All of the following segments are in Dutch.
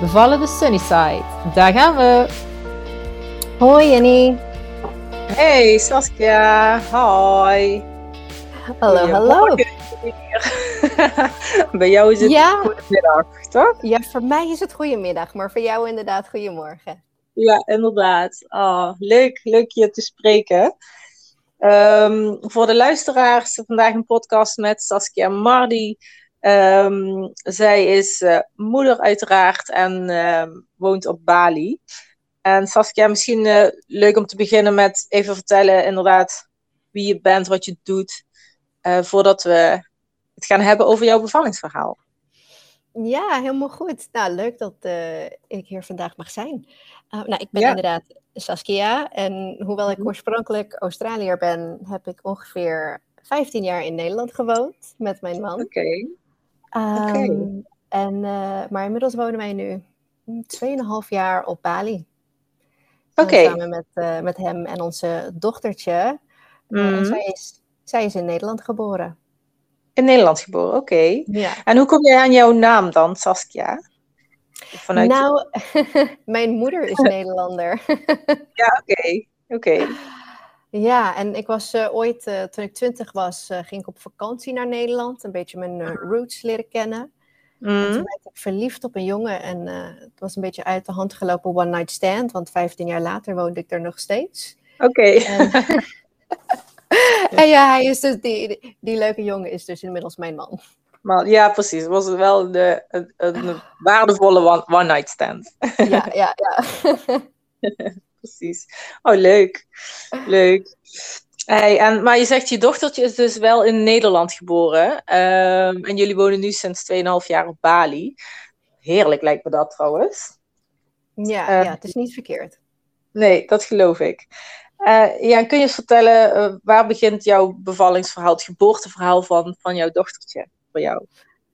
Bevallen de Sunnyside. Daar gaan we. Hoi Jenny. Hey Saskia. Hoi. Hallo, hallo. Bij jou is het Ja. goedemiddag, toch? Ja, voor mij is het goedemiddag, maar voor jou inderdaad goedemorgen. Ja, inderdaad. Oh, leuk, leuk je te spreken. Ehm, voor de luisteraars, vandaag een podcast met Saskia Mardi. Ehm, zij is eh, moeder uiteraard en ehm, woont op Bali. En Saskia, misschien eh, leuk om te beginnen met even vertellen inderdaad wie je bent, wat je doet, eh, voordat we het gaan hebben over jouw bevallingsverhaal. Ja, helemaal goed. Nou, leuk dat ik hier vandaag mag zijn. Nou, ik ben Ja. inderdaad Saskia en hoewel ik Mhm. oorspronkelijk Australiër ben, heb ik ongeveer 15 jaar in Nederland gewoond met mijn man. Oké. Ehm, en, eh, maar inmiddels wonen wij nu 2,5 jaar op Bali. Eh, Oké. samen met, eh, met hem en onze dochtertje. En Mhm. zij, is, zij is in Nederland geboren. In Nederland geboren, oké. Ja. En hoe kom jij aan jouw naam dan, Saskia? Vanuit... Nou, mijn moeder is Nederlander. Ja, oké. Oké. ja, en ik was eh, ooit, eh, toen ik twintig was, eh, ging ik op vakantie naar Nederland. Een beetje mijn roots leren kennen. En Mhm. toen werd ik verliefd op een jongen en het was een beetje uit de hand gelopen one night stand. Want 15 jaar later woonde ik er nog steeds. Oké. En, en ja, hij is dus, die, die, die leuke jongen is dus inmiddels mijn man. Maar ja, precies. Het was wel de, een, een waardevolle one, one night stand. Ja, ja, ja. Precies. Oh, leuk. Leuk. Hey, en, maar je zegt, je dochtertje is dus wel in Nederland geboren. Ehm, en jullie wonen nu sinds 2,5 jaar op Bali. Heerlijk lijkt me dat trouwens. Ja, Eh, ja, het is niet verkeerd. Nee, dat geloof ik. Eh, ja, en kun je eens vertellen, eh, waar begint jouw bevallingsverhaal, het geboorteverhaal van, van jouw dochtertje voor jou?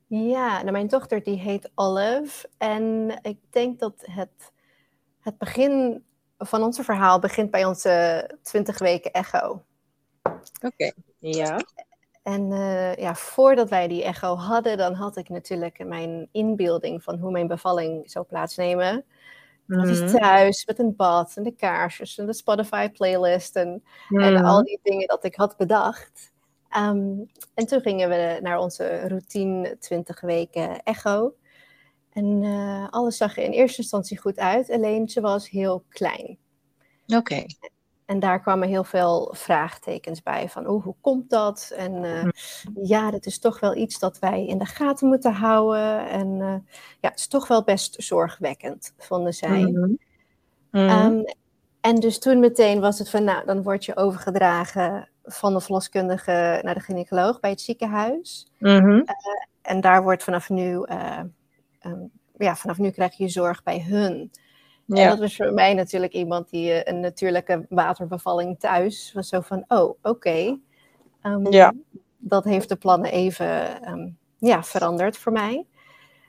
Ja, nou, mijn dochter die heet Olive. En ik denk dat het, het begin van onze verhaal begint bij onze 20 weken echo. Oké. Ja. En eh, ja, voordat wij die echo hadden, dan had ik natuurlijk mijn inbeelding van hoe mijn bevalling zou plaatsnemen. Dat is thuis met een bad en de kaarsjes en de Spotify playlist en, en Mhm. al die dingen dat ik had bedacht. Ehm, en toen gingen we naar onze routine 20 weken echo. En eh, alles zag er in eerste instantie goed uit, alleen ze was heel klein. Oké. En daar kwamen heel veel vraagtekens bij van oeh, hoe komt dat? En eh, ja, dat is toch wel iets dat wij in de gaten moeten houden. En eh, ja, het is toch wel best zorgwekkend, vonden zij. Mhm. Mhm. Ehm, en dus toen meteen was het van, nou, dan word je overgedragen van de verloskundige naar de gynaecoloog bij het ziekenhuis. Mhm. En daar wordt vanaf nu, eh, ehm, ja, vanaf nu krijg je zorg bij hun. En dat was voor mij natuurlijk iemand die eh, een natuurlijke waterbevalling thuis was zo van, oh, oké. Ehm, Ja. Dat heeft de plannen even ehm, ja, veranderd voor mij.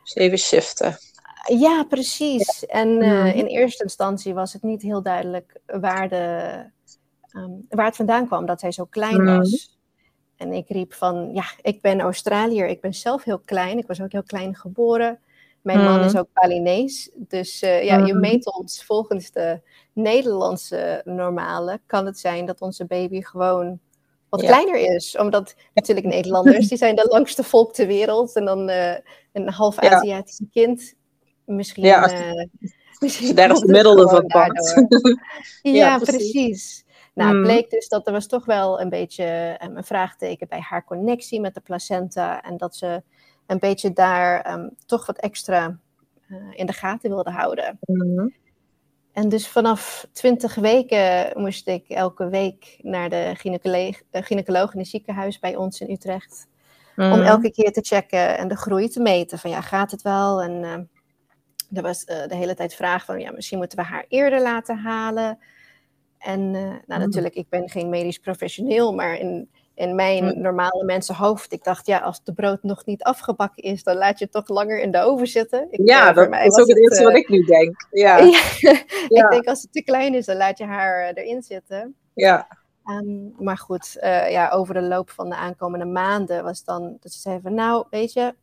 Dus even shiften. Ja, precies. En eh, Mhm. in eerste instantie was het niet heel duidelijk waar, de, waar het vandaan kwam dat zij zo klein Mhm. was. En ik riep van, ja, ik ben Australiër, ik ben zelf heel klein, ik was ook heel klein geboren. Mijn man is ook Balinees, dus eh, ja, je Mhm. meet ons volgens de Nederlandse normale, kan het zijn dat onze baby gewoon wat Ja. kleiner is. Omdat natuurlijk Nederlanders, die zijn de langste volk ter wereld. En dan eh, een half Ja. Aziatisch kind. Misschien, Ja, als- eh, misschien daar komt het gewoon van pakt. Ja, Ja, precies. precies. Nou, het Mhm. bleek dus dat er was toch wel een beetje een vraagteken bij haar connectie met de placenta. En dat ze een beetje daar ehm, toch wat extra eh, in de gaten wilde houden. Mhm. En dus vanaf 20 weken moest ik elke week naar de gynaecoloog, eh, gynaecoloog in het ziekenhuis bij ons in Utrecht. Om Mhm. elke keer te checken en de groei te meten. Van ja, gaat het wel? En eh, er was de hele tijd vraag van, ja, misschien moeten we haar eerder laten halen. En nou, mm. natuurlijk, ik ben geen medisch professioneel, maar in, in mijn mm. normale mensenhoofd, ik dacht, ja, als de brood nog niet afgebakken is, dan laat je het toch langer in de oven zitten. Ik, ja, dat is ook het eerste wat ik nu denk. Ja. ik denk, als het te klein is, dan laat je haar erin zitten. Ja. Um, maar goed, uh, ja, over de loop van de aankomende maanden was dan dat ze zeiden van, nou, weet je,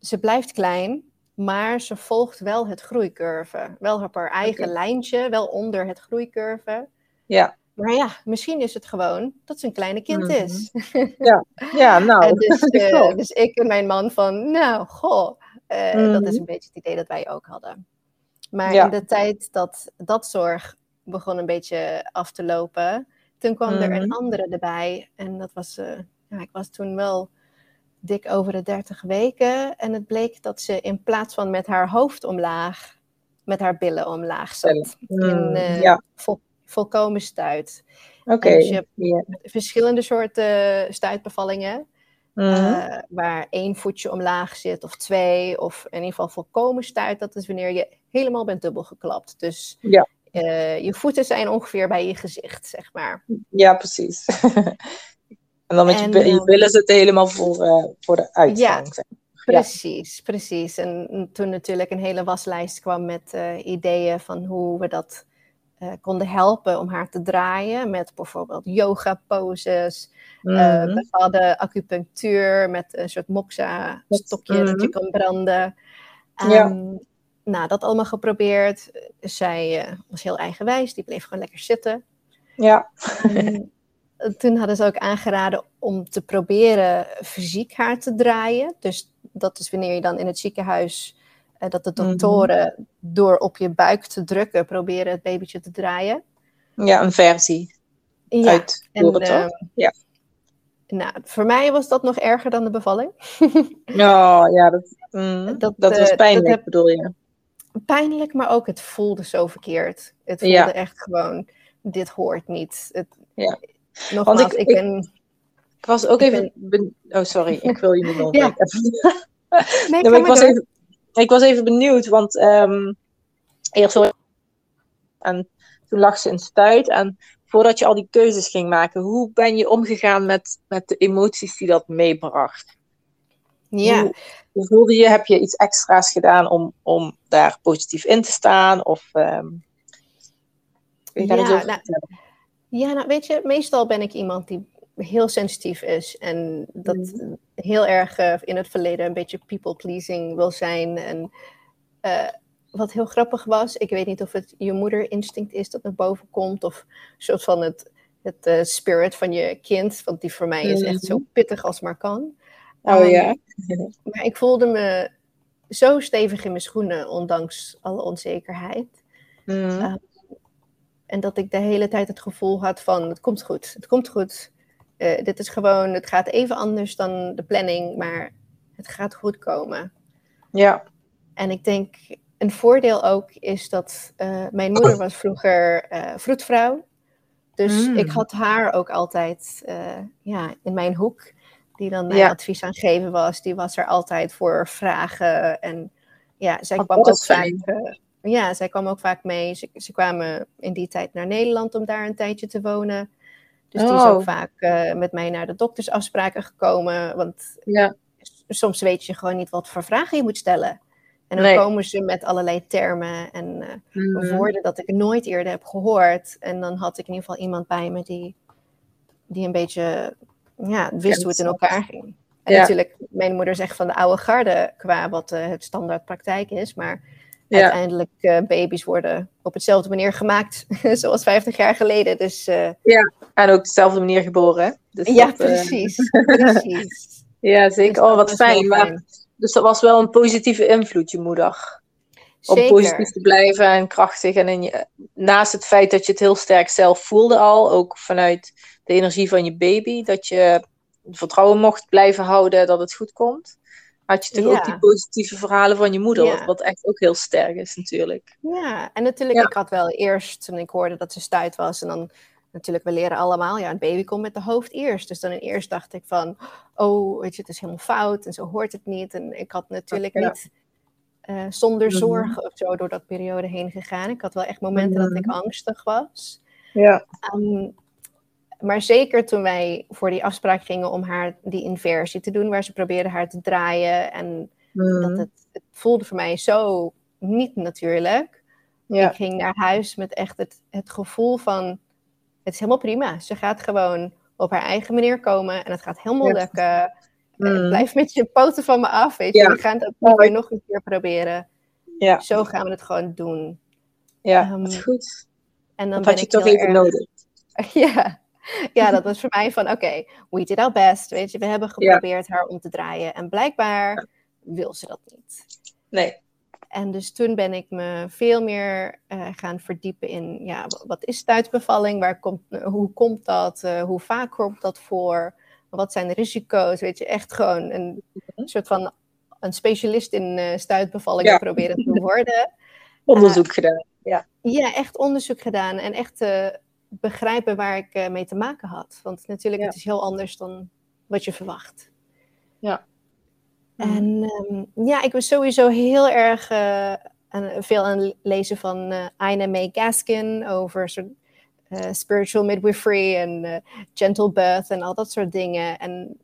ze blijft klein, maar ze volgt wel het groeicurve. Wel op haar eigen lijntje, wel onder het groeicurve. Ja. Maar ja, misschien is het gewoon dat ze een kleine kind mhm. is. Ja, ja nou. en dus, uh, dus ik en mijn man van, nou, goh, uh, dat is mhm. een beetje het idee dat wij ook hadden. Maar in de tijd dat dat zorg begon een beetje af te lopen, toen kwam er een mhm. andere erbij. En dat was, uh, ja, ik was toen wel dik over de 30 weken. En het bleek dat ze in plaats van met haar hoofd omlaag, met haar billen omlaag zat. in uh, ja. vol, volkomen stuit. Oké. Dus je hebt verschillende soorten stuitbevallingen. Uh, waar één voetje omlaag zit, of twee, of in ieder geval volkomen stuit. Dat is wanneer je helemaal bent dubbel geklapt. Dus ja. Uh, je voeten zijn ongeveer bij je gezicht, zeg maar. Ja, precies. en dan met je, je ehm, billen zitten helemaal voor, uh, voor de uitgang. Ja, precies, precies. En toen natuurlijk een hele waslijst kwam met ideeën van hoe we dat konden helpen om haar te draaien. Met bijvoorbeeld yoga poses, mm. bepaalde acupunctuur met een soort moxa stokje mm. dat je kan branden. ja. Ehm, nou, dat allemaal geprobeerd. Zij uh, was heel eigenwijs, die bleef gewoon lekker zitten. Ja. toen hadden ze ook aangeraden om te proberen fysiek haar te draaien. Dus dat is wanneer je dan in het ziekenhuis, dat de mhm. doktoren door op je buik te drukken proberen het babytje te draaien. Ja, een versie. Ja, uit en, uh, ja. Nou, voor mij was dat nog erger dan de bevalling. oh, ja, dat, mm, dat, dat was pijnlijk, dat heb, bedoel je? pijnlijk, maar ook het voelde zo verkeerd. Het voelde echt gewoon, dit hoort niet. Het, ja. Nogmaals, Want ik, ik, ben... Ik was ook even... Oh, sorry, ik wil je niet onderbreken. nee, nee, ik, was even, ik was even benieuwd, want um, eerst en toen lag ze in stuit. En voordat je al die keuzes ging maken, hoe ben je omgegaan met, met de emoties die dat meebracht? Ja. Hoe, voelde je? Heb je iets extra's gedaan om, om daar positief in te staan? Of um, je ja, nou, ja, nou weet je, meestal ben ik iemand die heel sensitief is en dat mm. heel erg uh, in het verleden een beetje people pleasing wil zijn. En uh, wat heel grappig was, ik weet niet of het je moederinstinct is dat naar boven komt of een soort van het, het uh, spirit van je kind, want die voor mij is echt zo mm-hmm. pittig als maar kan. Oh ja. Ehm, maar ik voelde me zo stevig in mijn schoenen, ondanks alle onzekerheid. Mm. Ehm, en dat ik de hele tijd het gevoel had van, het komt goed, het komt goed. Uh, dit is gewoon, het gaat even anders dan de planning, maar het gaat goed komen. Ja. En ik denk, een voordeel ook is dat uh, mijn moeder was vroeger uh, vroedvrouw. Dus mm. ik had haar ook altijd ja, in mijn hoek die dan ja. advies aan geven was. Die was er altijd voor vragen. En ja, zij kwam ook vaak. Ja, zij kwam ook vaak mee. Ze, ze, kwamen in die tijd naar Nederland om daar een tijdje te wonen. Dus die is ook oh. vaak uh, met mij naar de doktersafspraken gekomen. Want ja. soms weet je gewoon niet wat voor vragen je moet stellen. En dan komen ze met allerlei termen en uh, woorden dat ik nooit eerder heb gehoord. En dan had ik in ieder geval iemand bij me die, die een beetje ja, wist hoe het in elkaar ging. En natuurlijk, mijn moeder zegt van de oude garde qua wat uh, het standaard praktijk is. Maar uiteindelijk uh, baby's worden op hetzelfde manier gemaakt zoals 50 jaar geleden. Dus, uh, ja, en ook dezelfde manier geboren. Dus ja, dat, precies. precies. Ja, zeker. Dus oh, wat fijn. Maar, dus dat was wel een positieve invloed, je moeder. Zeker. Om positief te blijven en krachtig. En in je, naast het feit dat je het heel sterk zelf voelde al, ook vanuit de energie van je baby, dat je vertrouwen mocht blijven houden dat het goed komt. Had je toch ook die positieve verhalen van je moeder, wat, echt ook heel sterk is natuurlijk. Ja, en natuurlijk, ik had wel eerst, toen ik hoorde dat ze stuit was, en dan natuurlijk, we leren allemaal, ja, een baby komt met de hoofd eerst. Dus dan in eerst dacht ik van, oh, weet je, het is helemaal fout en zo hoort het niet. En ik had natuurlijk niet uh, zonder Mhm. zorgen of zo door dat periode heen gegaan. Ik had wel echt momenten dat ik angstig was. Ja. Ehm, maar zeker toen wij voor die afspraak gingen om haar die inversie te doen, waar ze probeerden haar te draaien. En dat het, het voelde voor mij zo niet natuurlijk. ja. Ik ging naar huis met echt het, het gevoel van: het is helemaal prima. Ze gaat gewoon op haar eigen manier komen en het gaat helemaal lukken. Eh, Mhm. Blijf met je poten van me af, weet je. Ja. We gaan het ook weer nog een keer proberen. Ja. Zo gaan we het gewoon doen. Ja, Ehm, dat is goed. En dan Dat ben had je ik toch even erg- nodig. Ja. ja, dat was voor mij van, oké, we did our best, weet je. We hebben geprobeerd haar om te draaien. En blijkbaar wil ze dat niet. Nee. En dus toen ben ik me veel meer eh, gaan verdiepen in, ja, wat is stuitbevalling? Waar komt, eh, hoe komt dat? Eh, hoe vaak komt dat voor? Wat zijn de risico's? Weet je, echt gewoon een soort van een specialist in eh stuitbevallingen Ja. proberen te worden. Onderzoek gedaan. Ja. Ja, echt onderzoek gedaan en echt begrijpen waar ik eh, mee te maken had. Want natuurlijk, Ja. het is heel anders dan wat je verwacht. Ja. En ehm, ja, ik was sowieso heel erg eh, aan, veel aan het lezen van eh Ina May Gaskin over soort, spiritual midwifery en gentle birth en al dat soort dingen. En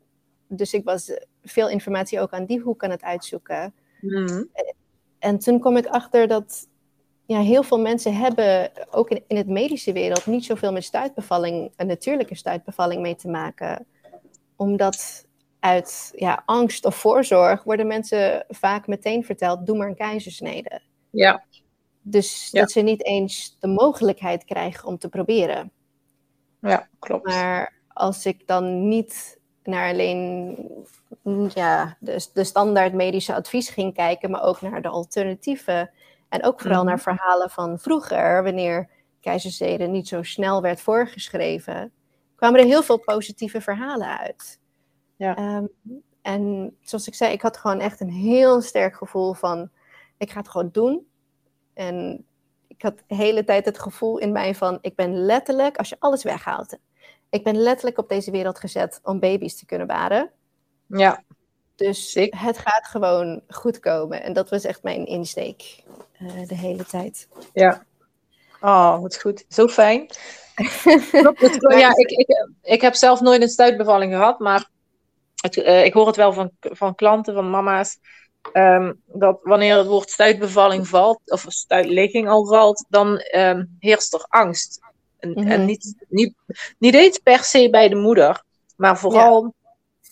dus ik was veel informatie ook aan die hoek aan het uitzoeken. Mhm. En toen kwam ik achter dat ja, heel veel mensen hebben, ook in, in het medische wereld, niet zoveel met stuitbevalling, een natuurlijke stuitbevalling mee te maken. Omdat uit ja, angst of voorzorg worden mensen vaak meteen verteld, doe maar een keizersnede. Ja. Dus Ja. dat ze niet eens de mogelijkheid krijgen om te proberen. ja, klopt. Maar als ik dan niet naar alleen ja, de, de standaard medische advies ging kijken, maar ook naar de alternatieven. En ook vooral Mhm. naar verhalen van vroeger, wanneer keizerzede niet zo snel werd voorgeschreven, kwamen er heel veel positieve verhalen uit. Ja. Ehm, en zoals ik zei, ik had gewoon echt een heel sterk gevoel van, ik ga het gewoon doen. En ik had de hele tijd het gevoel in mij van, ik ben letterlijk, als je alles weghaalt, ik ben letterlijk op deze wereld gezet om baby's te kunnen baren. Ja. Dus het gaat gewoon goed komen. En dat was echt mijn insteek eh, de hele tijd. Ja. Oh, wat goed. Zo fijn. Ja, ik, ik, ik heb zelf nooit een stuitbevalling gehad, maar het, eh, ik hoor het wel van, van klanten, van mama's, ehm, dat wanneer het woord stuitbevalling valt, of stuitligging al valt, dan ehm, heerst er angst. En, Mhm. en niet, niet, niet eens per se bij de moeder, maar vooral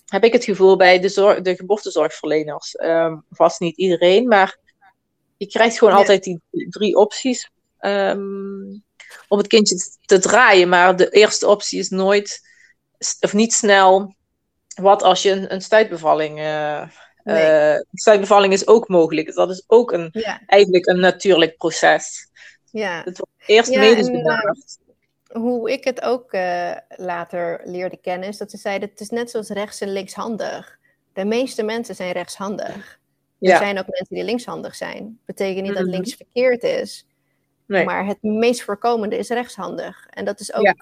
heb ik het gevoel bij de, zorg, de geboortezorgverleners. Ehm, vast niet iedereen, maar je krijgt gewoon Ja. altijd die drie opties ehm, om het kindje te draaien. Maar de eerste optie is nooit, of niet snel, wat als je een, een stuitbevalling... eh Nee. eh, een stuitbevalling is ook mogelijk. Dus dat is ook een, Ja, eigenlijk een natuurlijk proces. ja. Het wordt eerst Ja, medisch en, eh, benaderd. Hoe ik het ook eh, later leerde kennen, is dat ze zeiden: het is net zoals rechts en linkshandig. De meeste mensen zijn rechtshandig. Er zijn ook mensen die linkshandig zijn. Betekent niet dat Mhm. links verkeerd is, nee. maar het meest voorkomende is rechtshandig. En dat is ook Ja.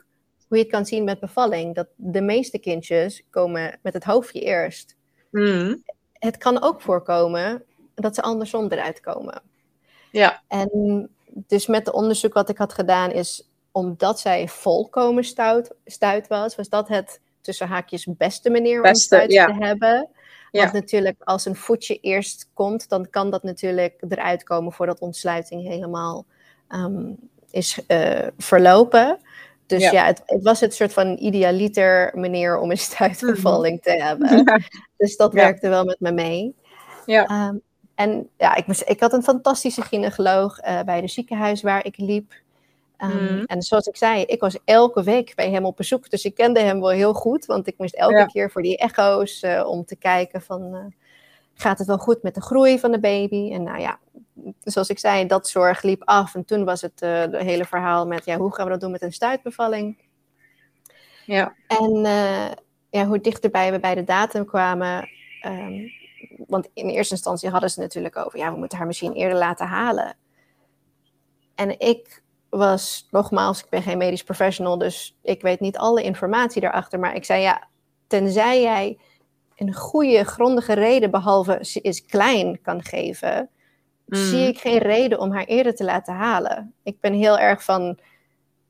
hoe je het kan zien met bevalling. Dat de meeste kindjes komen met het hoofdje eerst. Mhm. Het kan ook voorkomen dat ze andersom eruit komen. Ja, En dus met de onderzoek wat ik had gedaan is, omdat zij volkomen stout, stuit was, was dat het tussen haakjes beste manier om stuit ja. te hebben. Ja. Want natuurlijk als een voetje eerst komt, dan kan dat natuurlijk eruit komen voordat ontsluiting helemaal ehm, is eh, verlopen. Dus Ja. ja, het, het was het soort van idealiter manier om een stuitbevalling te hebben. Ja. Dus dat Mhm. Werkte wel met me mee. Ja. Ehm, en ja, ik, ik had een fantastische gynaecoloog eh, bij het ziekenhuis waar ik liep. Ehm, Mhm. En zoals ik zei, ik was elke week bij hem op bezoek. Dus ik kende hem wel heel goed. Want ik moest elke Ja. keer voor die echo's eh, om te kijken van... eh, gaat het wel goed met de groei van de baby? En nou ja, zoals ik zei, dat zorg liep af. En toen was het uh, het hele verhaal met... Ja, hoe gaan we dat doen met een stuitbevalling? ja. En ja, hoe dichterbij we bij de datum kwamen... Um, want in eerste instantie hadden ze natuurlijk over... ja, we moeten haar misschien eerder laten halen. En ik was, nogmaals, ik ben geen medisch professional... dus ik weet niet alle informatie daarachter. Maar ik zei, ja, tenzij jij een goede, grondige reden... behalve ze is klein, kan geven... zie ik geen reden om haar eerder te laten halen. Ik ben heel erg van,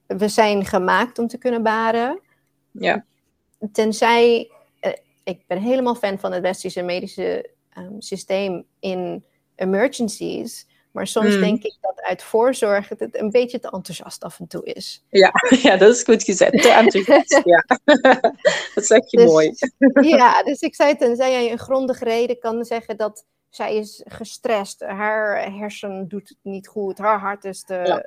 we zijn gemaakt om te kunnen baren. Ja. Tenzij, eh, ik ben helemaal fan van het westerse medische ehm, systeem in emergencies. Maar soms Mm. denk ik dat uit voorzorg het een beetje te enthousiast af en toe is. Ja, ja, dat is goed gezet. Te enthousiast, ja. dat zeg je Dus- mooi. Ja, dus ik zei tenzij jij een grondige reden kan zeggen dat zij is gestrest, haar hersen doet het niet goed, haar hart is te Ja.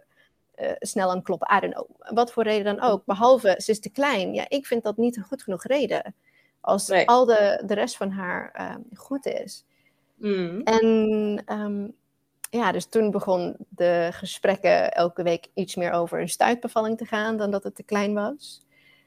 eh, snel aan het kloppen. I don't know. Wat voor reden dan ook. Behalve ze is te klein. Ja, ik vind dat niet een goed genoeg reden. Als Nee. al de, de rest van haar ehm, goed is. Mm. En ehm, ja, dus toen begon de gesprekken elke week iets meer over een stuitbevalling te gaan dan dat het te klein was.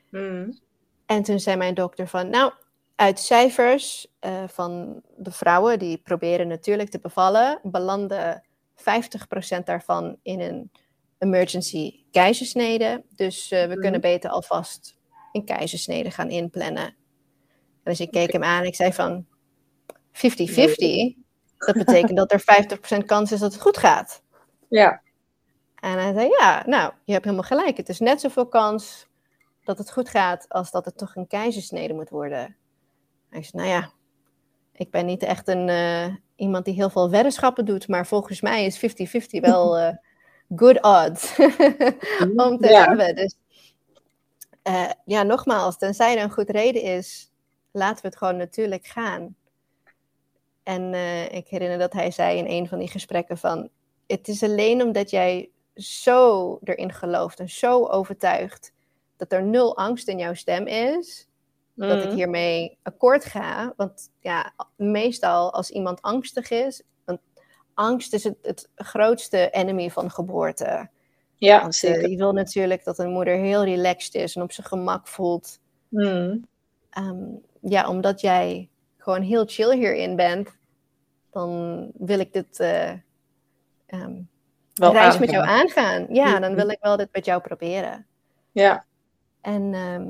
Mm. En toen zei mijn dokter van, nou, uit cijfers eh, van de vrouwen die proberen natuurlijk te bevallen, belanden 50% daarvan in een emergency keizersnede. Dus eh, we Mhm. kunnen beter alvast een keizersnede gaan inplannen. Dus ik keek hem aan en ik zei van 50-50. Dat betekent dat er 50% kans is dat het goed gaat. Ja, En hij zei, ja, nou, je hebt helemaal gelijk. Het is net zoveel kans dat het goed gaat als dat het toch een keizersnede moet worden. Hij zei, nou ja, ik ben niet echt een, eh, iemand die heel veel weddenschappen doet, maar volgens mij is 50-50 wel eh, good odds om te Ja. hebben. Dus eh, ja, nogmaals, tenzij er een goed reden is, laten we het gewoon natuurlijk gaan. En eh, ik herinner dat hij zei in een van die gesprekken van, het is alleen omdat jij zo erin gelooft en zo overtuigt dat er nul angst in jouw stem is, dat ik Mm. hiermee akkoord ga. Want ja, meestal als iemand angstig is, want angst is het, het grootste enemy van geboorte. Ja, Want eh, zeker. je wil natuurlijk dat een moeder heel relaxed is en op zijn gemak voelt. Mm. Ehm, ja, omdat jij gewoon heel chill hierin bent, dan wil ik dit eh, ehm, Wel reis met jou aangaan. Ja, dan Mhm. wil ik wel dit met jou proberen. Ja, En, ehm,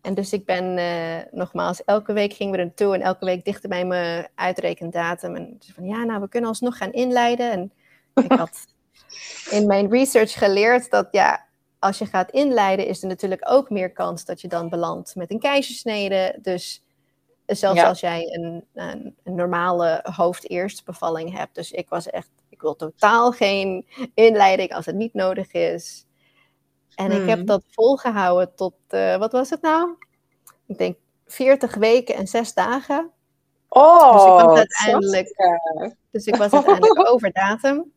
en dus ik ben eh, nogmaals, elke week gingen we er naartoe en elke week dichter bij mijn uitrekendatum. En ze van ja, nou, we kunnen alsnog gaan inleiden. En ik had in mijn research geleerd dat ja, als je gaat inleiden, is er natuurlijk ook meer kans dat je dan belandt met een keizersnede. Dus zelfs Ja. als jij een, een, een normale hoofdeerstbevalling hebt. Dus ik was echt, ik wil totaal geen inleiding als het niet nodig is. En ik heb Hmm. dat volgehouden tot, eh, wat was het nou? Ik denk 40 weken en 6 dagen. Oh, Dus ik was uiteindelijk-. Dus ik was uiteindelijk over datum.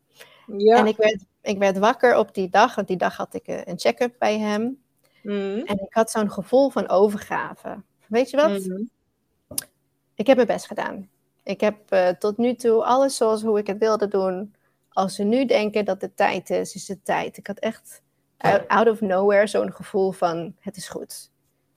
Ja. En ik werd, ik werd wakker op die dag, want die dag had ik eh, een check-up bij hem. Mm. En ik had zo'n gevoel van overgave. Weet je wat? Mhm. Ik heb mijn best gedaan. Ik heb eh, tot nu toe alles zoals hoe ik het wilde doen. Als ze nu denken dat het tijd is, is het tijd. Ik had echt out, out of nowhere zo'n gevoel van het is goed.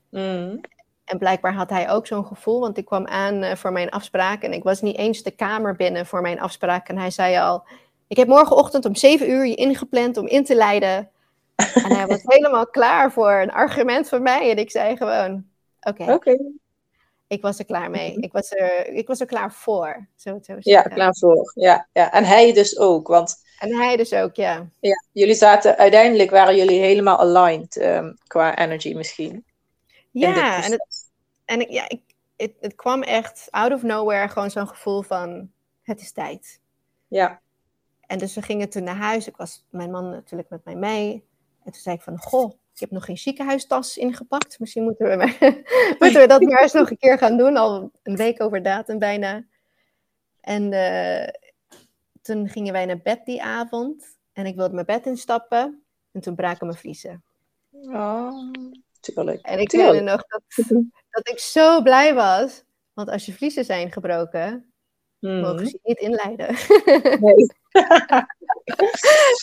Mm. En blijkbaar had hij ook zo'n gevoel, want ik kwam aan eh, voor mijn afspraak en ik was niet eens de kamer binnen voor mijn afspraak. En hij zei al, ik heb morgenochtend om 7 uur je ingepland om in te leiden. En hij was helemaal klaar voor een argument van mij. En ik zei gewoon, oké, Oké. Ik was er klaar mee. Ik was er, ik was er klaar voor, zo Ja, klaar voor. Ja, ja. En hij dus ook, want En hij dus ook, ja. ja, jullie zaten, uiteindelijk waren jullie helemaal aligned ehm, qua energy misschien. Ja, en het, en ik, ja, ik, het, het kwam echt out of nowhere, gewoon zo'n gevoel van, het is tijd. Ja. En dus we gingen toen naar huis. Ik was mijn man natuurlijk met mij mee. En toen zei ik van, goh, ik heb nog geen ziekenhuistas ingepakt. Misschien moeten we, maar, moeten we dat maar eens nog een keer gaan doen. Al een week over datum bijna. En eh, toen gingen wij naar bed die avond. En ik wilde mijn bed instappen. En toen braken mijn vliezen. Oh, tuurlijk. En ik herinner nog dat, dat ik zo blij was. Want als je vliezen zijn gebroken, mogen Mhm. ze je niet inleiden. Nee.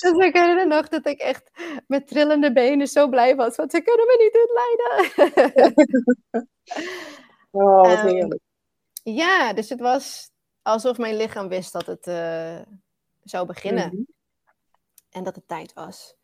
Dus ik herinner nog dat ik echt met trillende benen zo blij was. Want ze kunnen me niet inleiden. Oh, wat Ehm, heerlijk. ja, dus het was alsof mijn lichaam wist dat het eh, zou beginnen. Mhm. En dat het tijd was.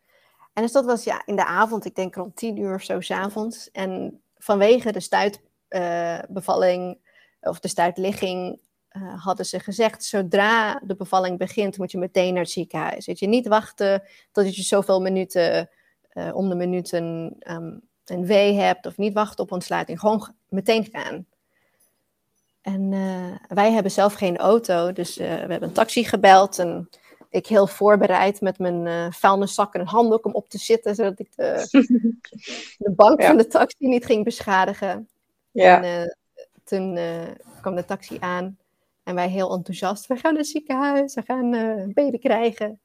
En dus dat was ja, in de avond, ik denk rond tien uur of zo, s'avonds. En vanwege de stuitbevalling, of de stuitligging, uh, hadden ze gezegd, zodra de bevalling begint, moet je meteen naar het ziekenhuis. Weet je, niet wachten tot je zoveel minuten, uh, om de minuten um, een wee hebt, of niet wachten op ontsluiting. Gewoon meteen gaan. En uh, wij hebben zelf geen auto, dus we hebben een taxi gebeld en ik heel voorbereid met mijn uh, vuilniszak en een handdoek om op te zitten, zodat ik de, de bank ja. van de taxi niet ging beschadigen. Ja. En toen uh, kwam de taxi aan en wij heel enthousiast, we gaan naar het ziekenhuis, we gaan een baby krijgen.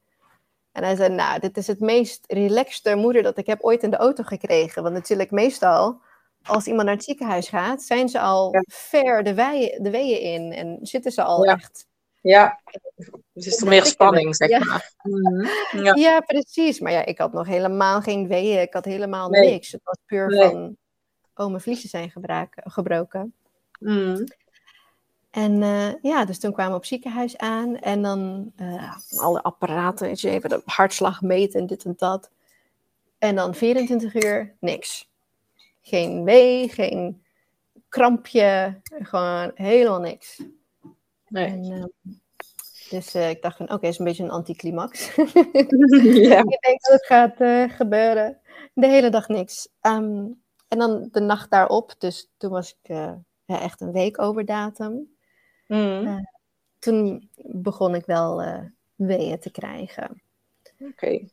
En hij zei, nou, dit is het meest relaxte moeder dat ik heb ooit in de auto gekregen. Want natuurlijk meestal, als iemand naar het ziekenhuis gaat, zijn ze al ja. ver de, weeën, de weeën in en zitten ze al ja. echt ja, dus is er meer spanning, zeg ja. maar. Ja. ja. precies. Maar ja, ik had nog helemaal geen weeën. Ik had helemaal nee. niks. Het was puur nee. van, oh, mijn vliezen zijn gebroken. Mm. En uh, ja, dus toen kwamen we op ziekenhuis aan. En dan uh, alle apparaten, even de hartslag meten en dit en dat. En dan 24 uur, niks. Geen wee, geen krampje, gewoon helemaal niks. Nee. En, uh, dus ik dacht van, oké, okay, is een beetje een anticlimax. ja. ik denk dat het gaat gebeuren. De hele dag niks. Um, en dan de nacht daarop, dus toen was ik echt een week over datum. Mm. toen begon ik wel weeën te krijgen. Oké. Okay.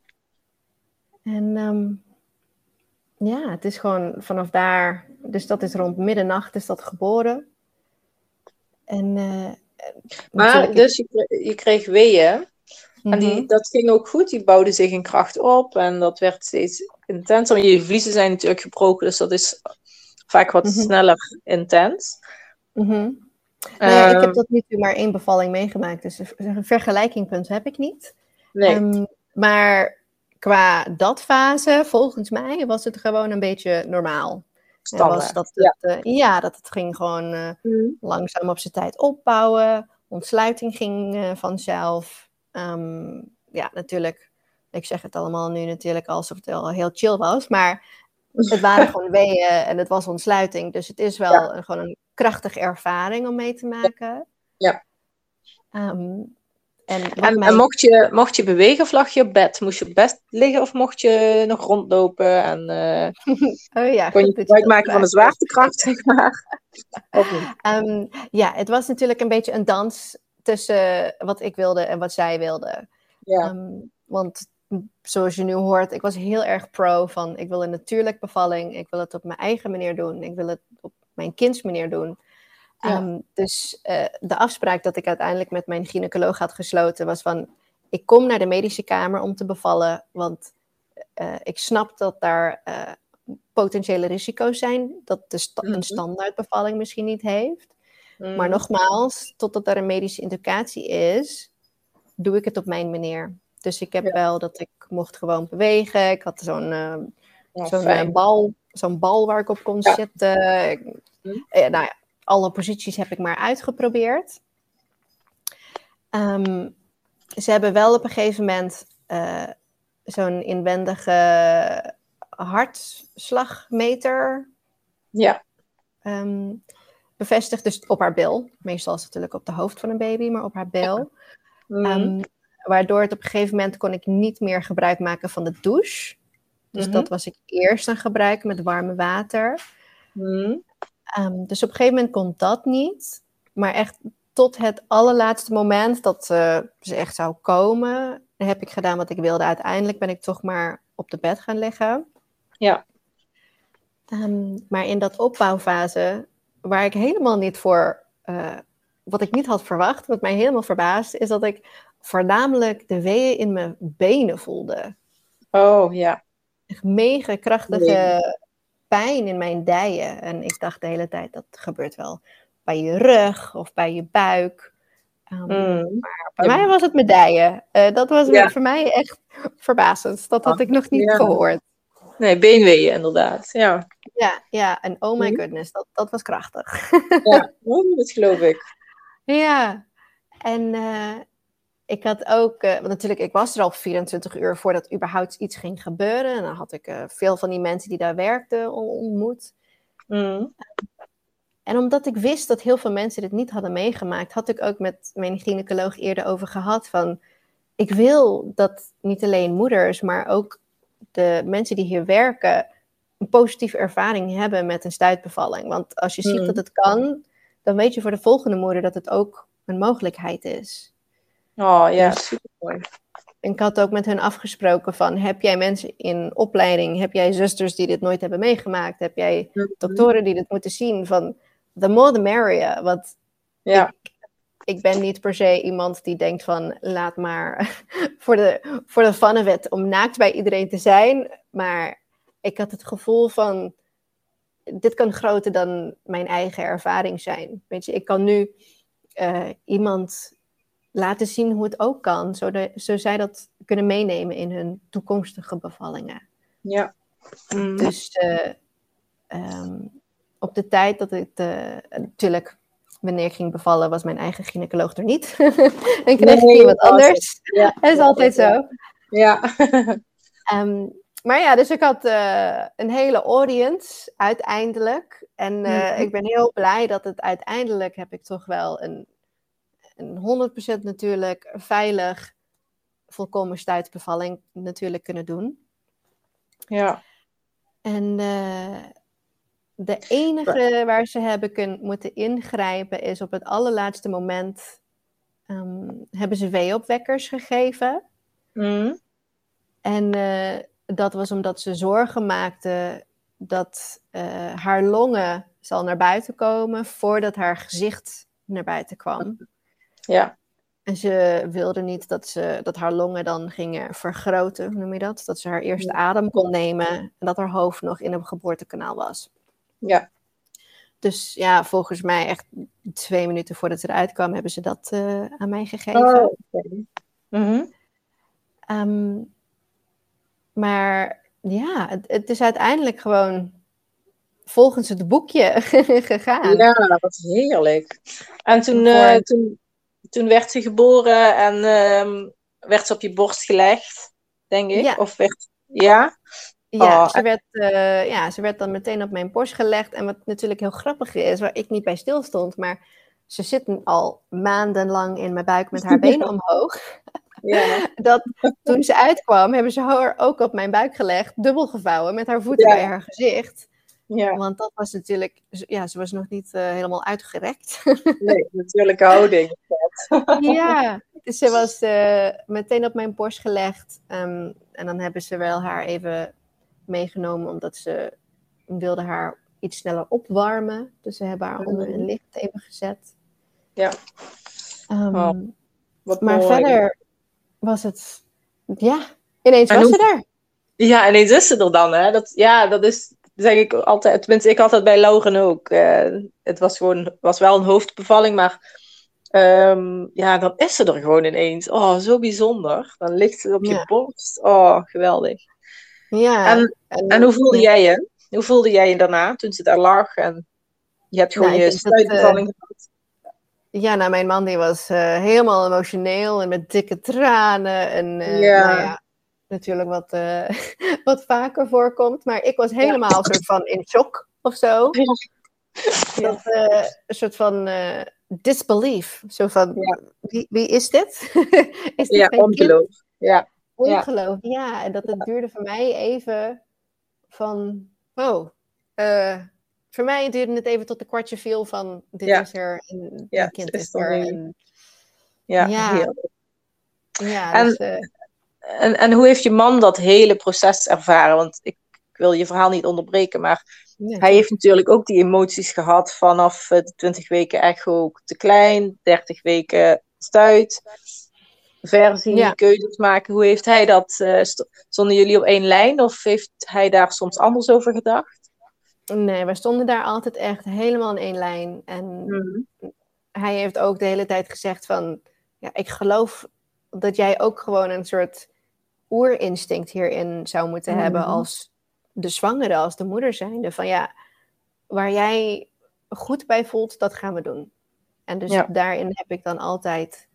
En um, ja, het is gewoon vanaf daar, dus dat is rond middernacht is dat geboren. En maar dus je, je kreeg weeën. En die, dat ging ook goed. Die bouwde zich in kracht op. En dat werd steeds intenser. Je vliezen zijn natuurlijk gebroken. Dus dat is vaak wat mm-hmm. sneller intens. Mm-hmm. Nou ja, ik heb tot nu toe maar één bevalling meegemaakt. Dus een vergelijkingpunt heb ik niet. Nee. Um, maar qua dat fase, volgens mij, was het gewoon een beetje normaal. Was dat het, ja. Uh, ja. dat het ging gewoon uh, mm. langzaam op zijn tijd opbouwen. Ontsluiting ging uh, vanzelf. Um, ja, natuurlijk. Ik zeg het allemaal nu natuurlijk alsof het al heel chill was. Maar het waren gewoon weeën en het was ontsluiting. Dus het is wel ja. een, gewoon een krachtige ervaring om mee te maken. Ja. Um, en, en, mij... en, mocht, je, mocht je bewegen of lag je op bed? Moest je op bed liggen of mocht je nog rondlopen? En uh, oh ja, kon je gebruik maken van de zwaartekracht, zeg maar? um, ja, het was natuurlijk een beetje een dans tussen wat ik wilde en wat zij wilde. Ja. Um, want zoals je nu hoort, ik was heel erg pro van ik wil een natuurlijk bevalling. Ik wil het op mijn eigen manier doen. Ik wil het op mijn kinds manier doen. Ja. Um, dus uh, de afspraak dat ik uiteindelijk met mijn gynaecoloog had gesloten was van... Ik kom naar de medische kamer om te bevallen, want uh, ik snap dat daar uh, potentiële risico's zijn. Dat de sta Mhm. een standaardbevalling misschien niet heeft. Mm. Maar nogmaals, totdat er een medische indicatie is, doe ik het op mijn manier. Dus ik heb Ja. wel dat ik mocht gewoon bewegen. Ik had zo'n uh, Ja, zo'n uh, bal, zo'n bal waar ik op kon Ja. zitten. Hm. eh, nou ja, alle posities heb ik maar uitgeprobeerd. Ehm, ze hebben wel op een gegeven moment eh, zo'n inwendige hartslagmeter Ja. ehm, bevestigd. Dus op haar bil. Meestal is het natuurlijk op de hoofd van een baby, maar op haar bil. Mm. Ehm, waardoor het op een gegeven moment kon ik niet meer gebruik maken van de douche. Dus Mhm. dat was ik eerst aan gebruiken met warme water. Mm. Ehm, dus op een gegeven moment kon dat niet. Maar echt tot het allerlaatste moment dat eh, ze echt zou komen, heb ik gedaan wat ik wilde. Uiteindelijk ben ik toch maar op de bed gaan liggen. Ja. Ehm, maar in dat opbouwfase, waar ik helemaal niet voor, eh, wat ik niet had verwacht, wat mij helemaal verbaasde, is dat ik voornamelijk de weeën in mijn benen voelde. Oh, ja. Echt mega krachtige Nee. pijn in mijn dijen. En ik dacht de hele tijd, dat gebeurt wel bij je rug of bij je buik. Ehm, Mm. Maar bij Ja. mij was het mijn dijen. Eh, dat was Ja. voor mij echt verbazend. Dat had ik nog niet Ja. gehoord. Nee, beenweeën inderdaad. Ja. Ja, ja, en oh my Mhm. goodness, dat, dat was krachtig. ja. Oh, dat geloof ik. ja, en eh, ik had ook, eh, want natuurlijk, ik was er al 24 uur voordat überhaupt iets ging gebeuren. En dan had ik eh, veel van die mensen die daar werkten on- ontmoet. Mm. en omdat ik wist dat heel veel mensen dit niet hadden meegemaakt, had ik ook met mijn gynaecoloog eerder over gehad van, ik wil dat niet alleen moeders, maar ook de mensen die hier werken, een positieve ervaring hebben met een stuitbevalling. Want als je ziet Mm. dat het kan, dan weet je voor de volgende moeder dat het ook een mogelijkheid is. Oh ja, Dus- super mooi. En ik had ook met hun afgesproken van, heb jij mensen in opleiding, heb jij zusters die dit nooit hebben meegemaakt, heb jij doktoren die dit moeten zien, van the more the merrier. Want Ja, ik ben niet per se iemand die denkt van, laat maar voor de, voor de fun of it, om naakt bij iedereen te zijn. Maar ik had het gevoel van, dit kan groter dan mijn eigen ervaring zijn. Weet je, ik kan nu eh, iemand laten zien hoe het ook kan, zodat zo zij dat kunnen meenemen in hun toekomstige bevallingen. ja. Mm. Dus eh, ehm, op de tijd dat ik, eh, natuurlijk, wanneer ik ging bevallen, was mijn eigen gynaecoloog er niet. en kreeg ik Nee, iemand dat was anders. Ja. Dat is altijd zo. Ja. Ehm, maar ja, dus ik had eh, een hele audience uiteindelijk. En eh, Mhm. ik ben heel blij dat het uiteindelijk heb ik toch wel een, een 100% natuurlijk veilig, volkomen stuitbevalling natuurlijk kunnen doen. ja. En eh, de enige waar ze hebben kun, moeten ingrijpen is op het allerlaatste moment ehm, hebben ze weeopwekkers gegeven. Mm. En eh, dat was omdat ze zorgen maakten dat eh, haar longen zal naar buiten komen voordat haar gezicht naar buiten kwam. Ja. En ze wilde niet dat, ze, dat haar longen dan gingen vergroten, hoe noem je dat? Dat ze haar eerste adem kon nemen en dat haar hoofd nog in een geboortekanaal was. Ja. Dus ja, volgens mij echt twee minuten voordat ze eruit kwam, hebben ze dat eh, aan mij gegeven. Oh, oké. Mhm. Ehm, maar ja, het, het is uiteindelijk gewoon volgens het boekje gegaan. Ja, dat was heerlijk. En toen, eh, toen, toen werd ze geboren en ehm, werd ze op je borst gelegd, denk ik. Ja. Of werd, ja? Ja, Oh, ze werd, eh, ja, ze werd dan meteen op mijn borst gelegd. En wat natuurlijk heel grappig is, waar ik niet bij stil stond, maar ze zit nu al maandenlang in mijn buik met haar benen omhoog. Ja. Dat toen ze uitkwam, hebben ze haar ook op mijn buik gelegd, dubbel gevouwen, met haar voeten Ja. bij haar gezicht. ja. Want dat was natuurlijk, ja, ze was nog niet eh, helemaal uitgerekt. Nee, natuurlijke houding. Ja, dus ze was eh, meteen op mijn borst gelegd. ehm, en dan hebben ze wel haar even meegenomen, omdat ze wilden haar iets sneller opwarmen. Dus ze hebben haar onder een licht even gezet. Ja. Oh, Wat maar mooi. verder was het, ja, ineens En was hoe- ze er. Ja, ineens is ze er dan, hè? Dat, ja, dat is, zeg ik altijd, tenminste, ik had dat bij Lauren ook. Eh, het was gewoon, was wel een hoofdbevalling, maar ehm, ja, dan is ze er gewoon ineens. Oh, zo bijzonder. Dan ligt ze op je Ja. borst. Oh, geweldig. Ja. En- En hoe voelde jij je? Hoe voelde jij je daarna, toen ze daar lag en je hebt gewoon Nou, je eh, stuitbevalling gehad? Ja, nou, mijn man die was eh, helemaal emotioneel en met dikke tranen. En eh, Ja. nou ja, natuurlijk wat, wat vaker voorkomt. Maar ik was helemaal soort van in shock of zo. Dat, een soort van disbelief. Zo van, Ja. wie, wie is dit? is dit Ja, kind? ongeloof. Ja. Ongeloof, ja. En dat het duurde voor mij even van, oh, eh, voor mij duurde het even tot de kwartje viel van, dit is er en Ja, mijn kind is er. En, Ja, Ja. ja, En- dus, eh, En, en hoe heeft je man dat hele proces ervaren? Want ik, ik wil je verhaal niet onderbreken, maar hij heeft natuurlijk ook die emoties gehad vanaf eh, de 20 weken echo te klein, 30 weken stuit, versie, Ja. keuzes maken. Hoe heeft hij dat? st- stonden jullie op één lijn of heeft hij daar soms anders over gedacht? Nee, we stonden daar altijd echt helemaal in één lijn. En hij heeft ook de hele tijd gezegd van, ja, ik geloof dat jij ook gewoon een soort oerinstinct hierin zou moeten hebben Mhm. als de zwangere, als de moeder zijnde. Van ja, waar jij goed bij voelt, dat gaan we doen. En dus Ja. daarin heb ik dan altijd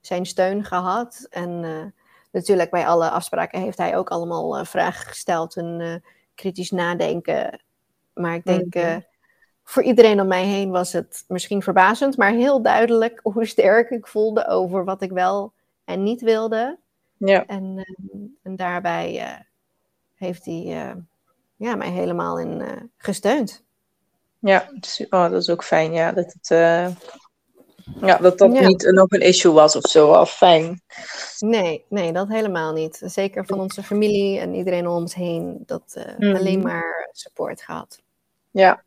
zijn steun gehad. En eh, natuurlijk bij alle afspraken heeft hij ook allemaal eh, vragen gesteld en eh, kritisch nadenken. Maar ik denk Mhm. voor iedereen om mij heen was het misschien verbazend, maar heel duidelijk hoe sterk ik voelde over wat ik wel en niet wilde. Ja. En, en daarbij heeft hij ja, mij helemaal in uh, gesteund. Ja, oh, dat is ook fijn, ja. Dat het, ja, dat, dat niet nog een issue was of zo. Al fijn. Nee, nee, dat helemaal niet. Zeker van onze familie en iedereen om ons heen. Dat mm. alleen maar support gehad. Ja.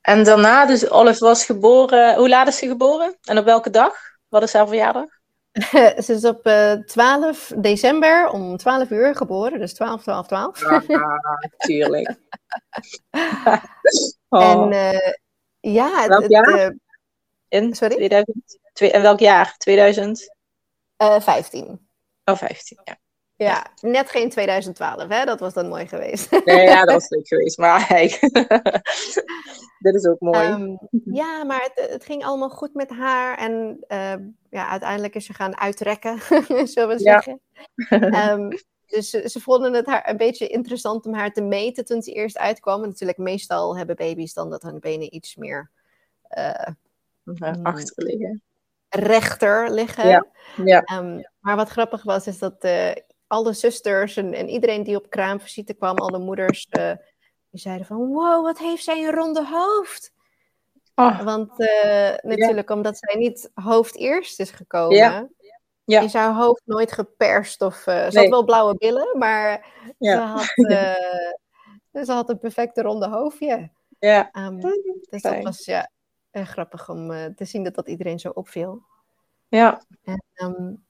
En daarna, dus Olive was geboren. Hoe laat is ze geboren? En op welke dag? Wat is haar verjaardag? ze is op uh, 12 december om 12 uur geboren, dus 12, 12, 12. Ah, tuurlijk. oh. En uh, ja, welk jaar? Het, uh, in Sorry? 2000, en welk jaar? 2015. Oh, 15, ja. Ja, net geen 2012, hè? Dat was dan mooi geweest. Nee, ja, dat was leuk geweest. Maar hey, dit is ook mooi. Um, ja, maar het, het, ging allemaal goed met haar. En uh, ja, uiteindelijk is ze gaan uitrekken, zullen we zeggen. Ja. Um, dus ze, ze, vonden het haar een beetje interessant om haar te meten toen ze eerst uitkwam. En natuurlijk, meestal hebben baby's dan dat hun benen iets meer... Uh, achter liggen rechter liggen. Ja. ja. Um, maar wat grappig was, is dat uh, alle zusters en, en, iedereen die op kraamvisite kwam, alle moeders, uh, die zeiden van, wow, wat heeft zij een ronde hoofd. Oh. Want uh, natuurlijk, ja. omdat zij niet hoofd eerst is gekomen, ja. Ja. is haar hoofd nooit geperst. Of, uh, ze nee. had wel blauwe billen, maar ze, had, ze had een perfecte ronde hoofdje. Ja. Um, dus dat was ja, grappig om te zien dat dat iedereen zo opviel. Ja. En, um,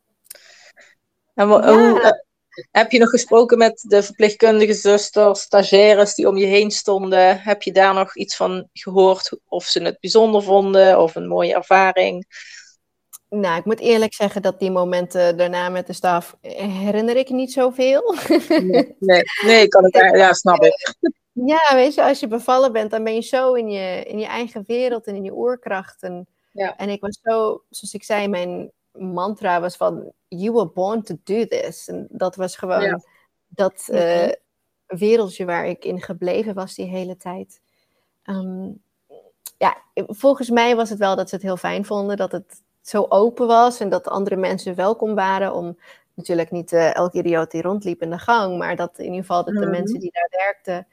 en hoe, heb je nog gesproken met de verpleegkundige zusters, stagiaires die om je heen stonden? Heb je daar nog iets van gehoord? Of ze het bijzonder vonden of een mooie ervaring? Nou, ik moet eerlijk zeggen dat die momenten daarna met de staf herinner ik niet zoveel. Nee, nee, nee kan het, ja, snap ik. Ja, weet je, als je bevallen bent, dan ben je zo in je, in je eigen wereld en in je oerkracht. En, ja. en ik was zo, zoals ik zei, mijn mantra was van you were born to do this. En dat was gewoon ja. dat uh, wereldje waar ik in gebleven was die hele tijd. Um, ja, volgens mij was het wel dat ze het heel fijn vonden dat het zo open was en dat andere mensen welkom waren om natuurlijk niet uh, elke idioot die rondliep in de gang, maar dat in ieder geval dat de mm. mensen die daar werkten,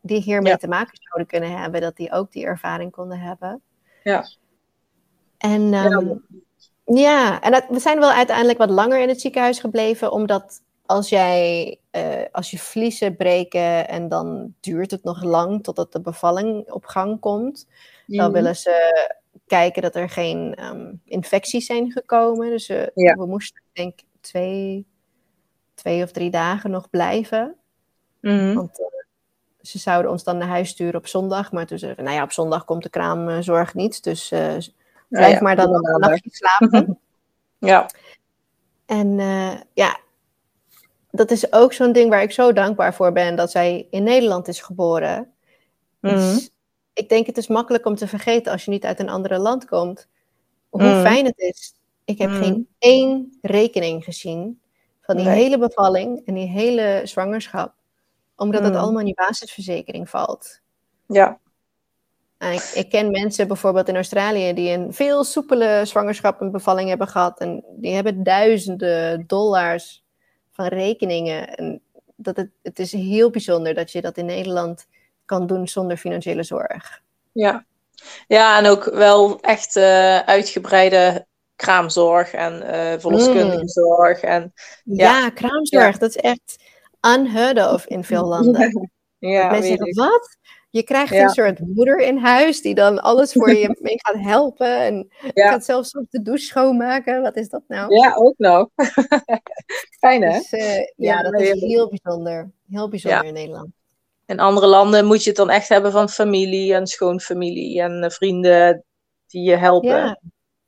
die hiermee ja. te maken zouden kunnen hebben, dat die ook die ervaring konden hebben. Ja. En um, ja. Ja, en dat, we zijn wel uiteindelijk wat langer in het ziekenhuis gebleven, omdat als jij, uh, als je vliezen breken en dan duurt het nog lang totdat de bevalling op gang komt, mm. dan willen ze kijken dat er geen um, infecties zijn gekomen. Dus uh, ja. we moesten, denk ik, twee, twee of drie dagen nog blijven. Mm. Want uh, ze zouden ons dan naar huis sturen op zondag, maar toen zeiden we, nou ja, op zondag komt de kraamzorg niet, dus Blijf ja, maar dan een nachtje slapen. ja. En uh, ja, dat is ook zo'n ding waar ik zo dankbaar voor ben dat zij in Nederland is geboren. Mm -hmm. dus ik denk het is makkelijk om te vergeten als je niet uit een andere land komt. Hoe Mm. fijn het is. Ik heb Mm. geen één rekening gezien van die Nee. hele bevalling en die hele zwangerschap. Omdat het allemaal in je basisverzekering valt. Ja. En ik, ik ken mensen bijvoorbeeld in Australië die een veel soepele zwangerschap en bevalling hebben gehad. En die hebben duizenden dollars van rekeningen. En dat het, het is heel bijzonder dat je dat in Nederland kan doen zonder financiële zorg. Ja. ja, en ook wel echt eh, uitgebreide kraamzorg en eh verloskundige Mm. zorg. En, Ja, Ja. kraamzorg, dat is echt unheard of in veel landen. ja, Mensen zeggen, wat? Je krijgt Ja. een soort moeder in huis die dan alles voor je mee gaat helpen. En Ja. gaat zelfs op de douche schoonmaken. Wat is dat nou? Ja, ook nog. Fijn hè? Dus, eh, ja, Ja, dat is heel bijzonder. Heel bijzonder in Nederland. In andere landen moet je het dan echt hebben van familie en schoonfamilie en eh, vrienden die je helpen. Ja,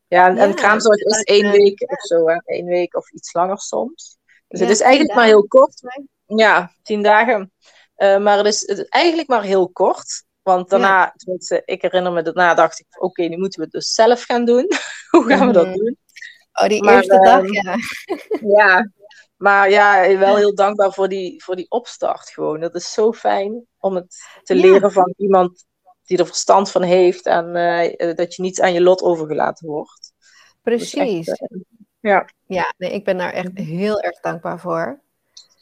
Ja, en, en kraamzorg is één eh, week of zo, hè? één week of iets langer soms. Dus het is eigenlijk maar heel kort. Ja, tien dagen. Eh, maar het is, het is eigenlijk maar heel kort. Want daarna, ik herinner me daarna, dacht ik, oké, nu moeten we het dus zelf gaan doen. Hoe gaan we dat Mhm. doen? oh, die Maar, eerste dag, ehm, ja. Ja, maar ja, wel heel dankbaar voor die, voor die opstart gewoon. Dat is zo fijn om het te Ja. leren van iemand die er verstand van heeft en dat je niet aan je lot overgelaten wordt. Precies. Echt, ja. Ja, nee, ik ben daar echt heel erg dankbaar voor.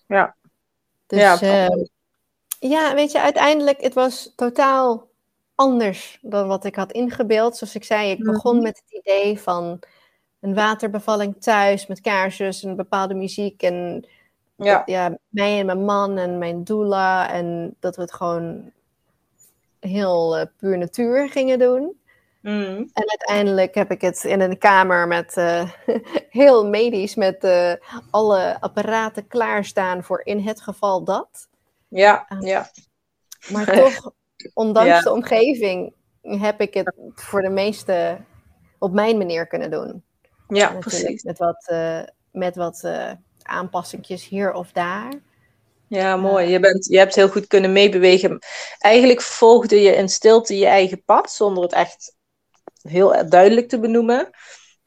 Ja. Dus ja, ja, weet je, uiteindelijk, het was totaal anders dan wat ik had ingebeeld. Zoals ik zei, ik begon mhm. met het idee van een waterbevalling thuis met kaarsjes en bepaalde muziek. En ja. ja, mij en mijn man en mijn doula. En dat we het gewoon heel uh, puur natuur gingen doen. Mhm. En uiteindelijk heb ik het in een kamer met uh, heel medisch, met uh, alle apparaten klaarstaan voor in het geval dat. Ja, ja. Maar toch, ondanks de omgeving, heb ik het voor de meeste op mijn manier kunnen doen. Ja, precies. Met wat, uh, met wat uh, aanpassingjes hier of daar. Ja, mooi. Je, bent, je hebt heel goed kunnen meebewegen. Eigenlijk volgde je in stilte je eigen pad, zonder het echt heel duidelijk te benoemen.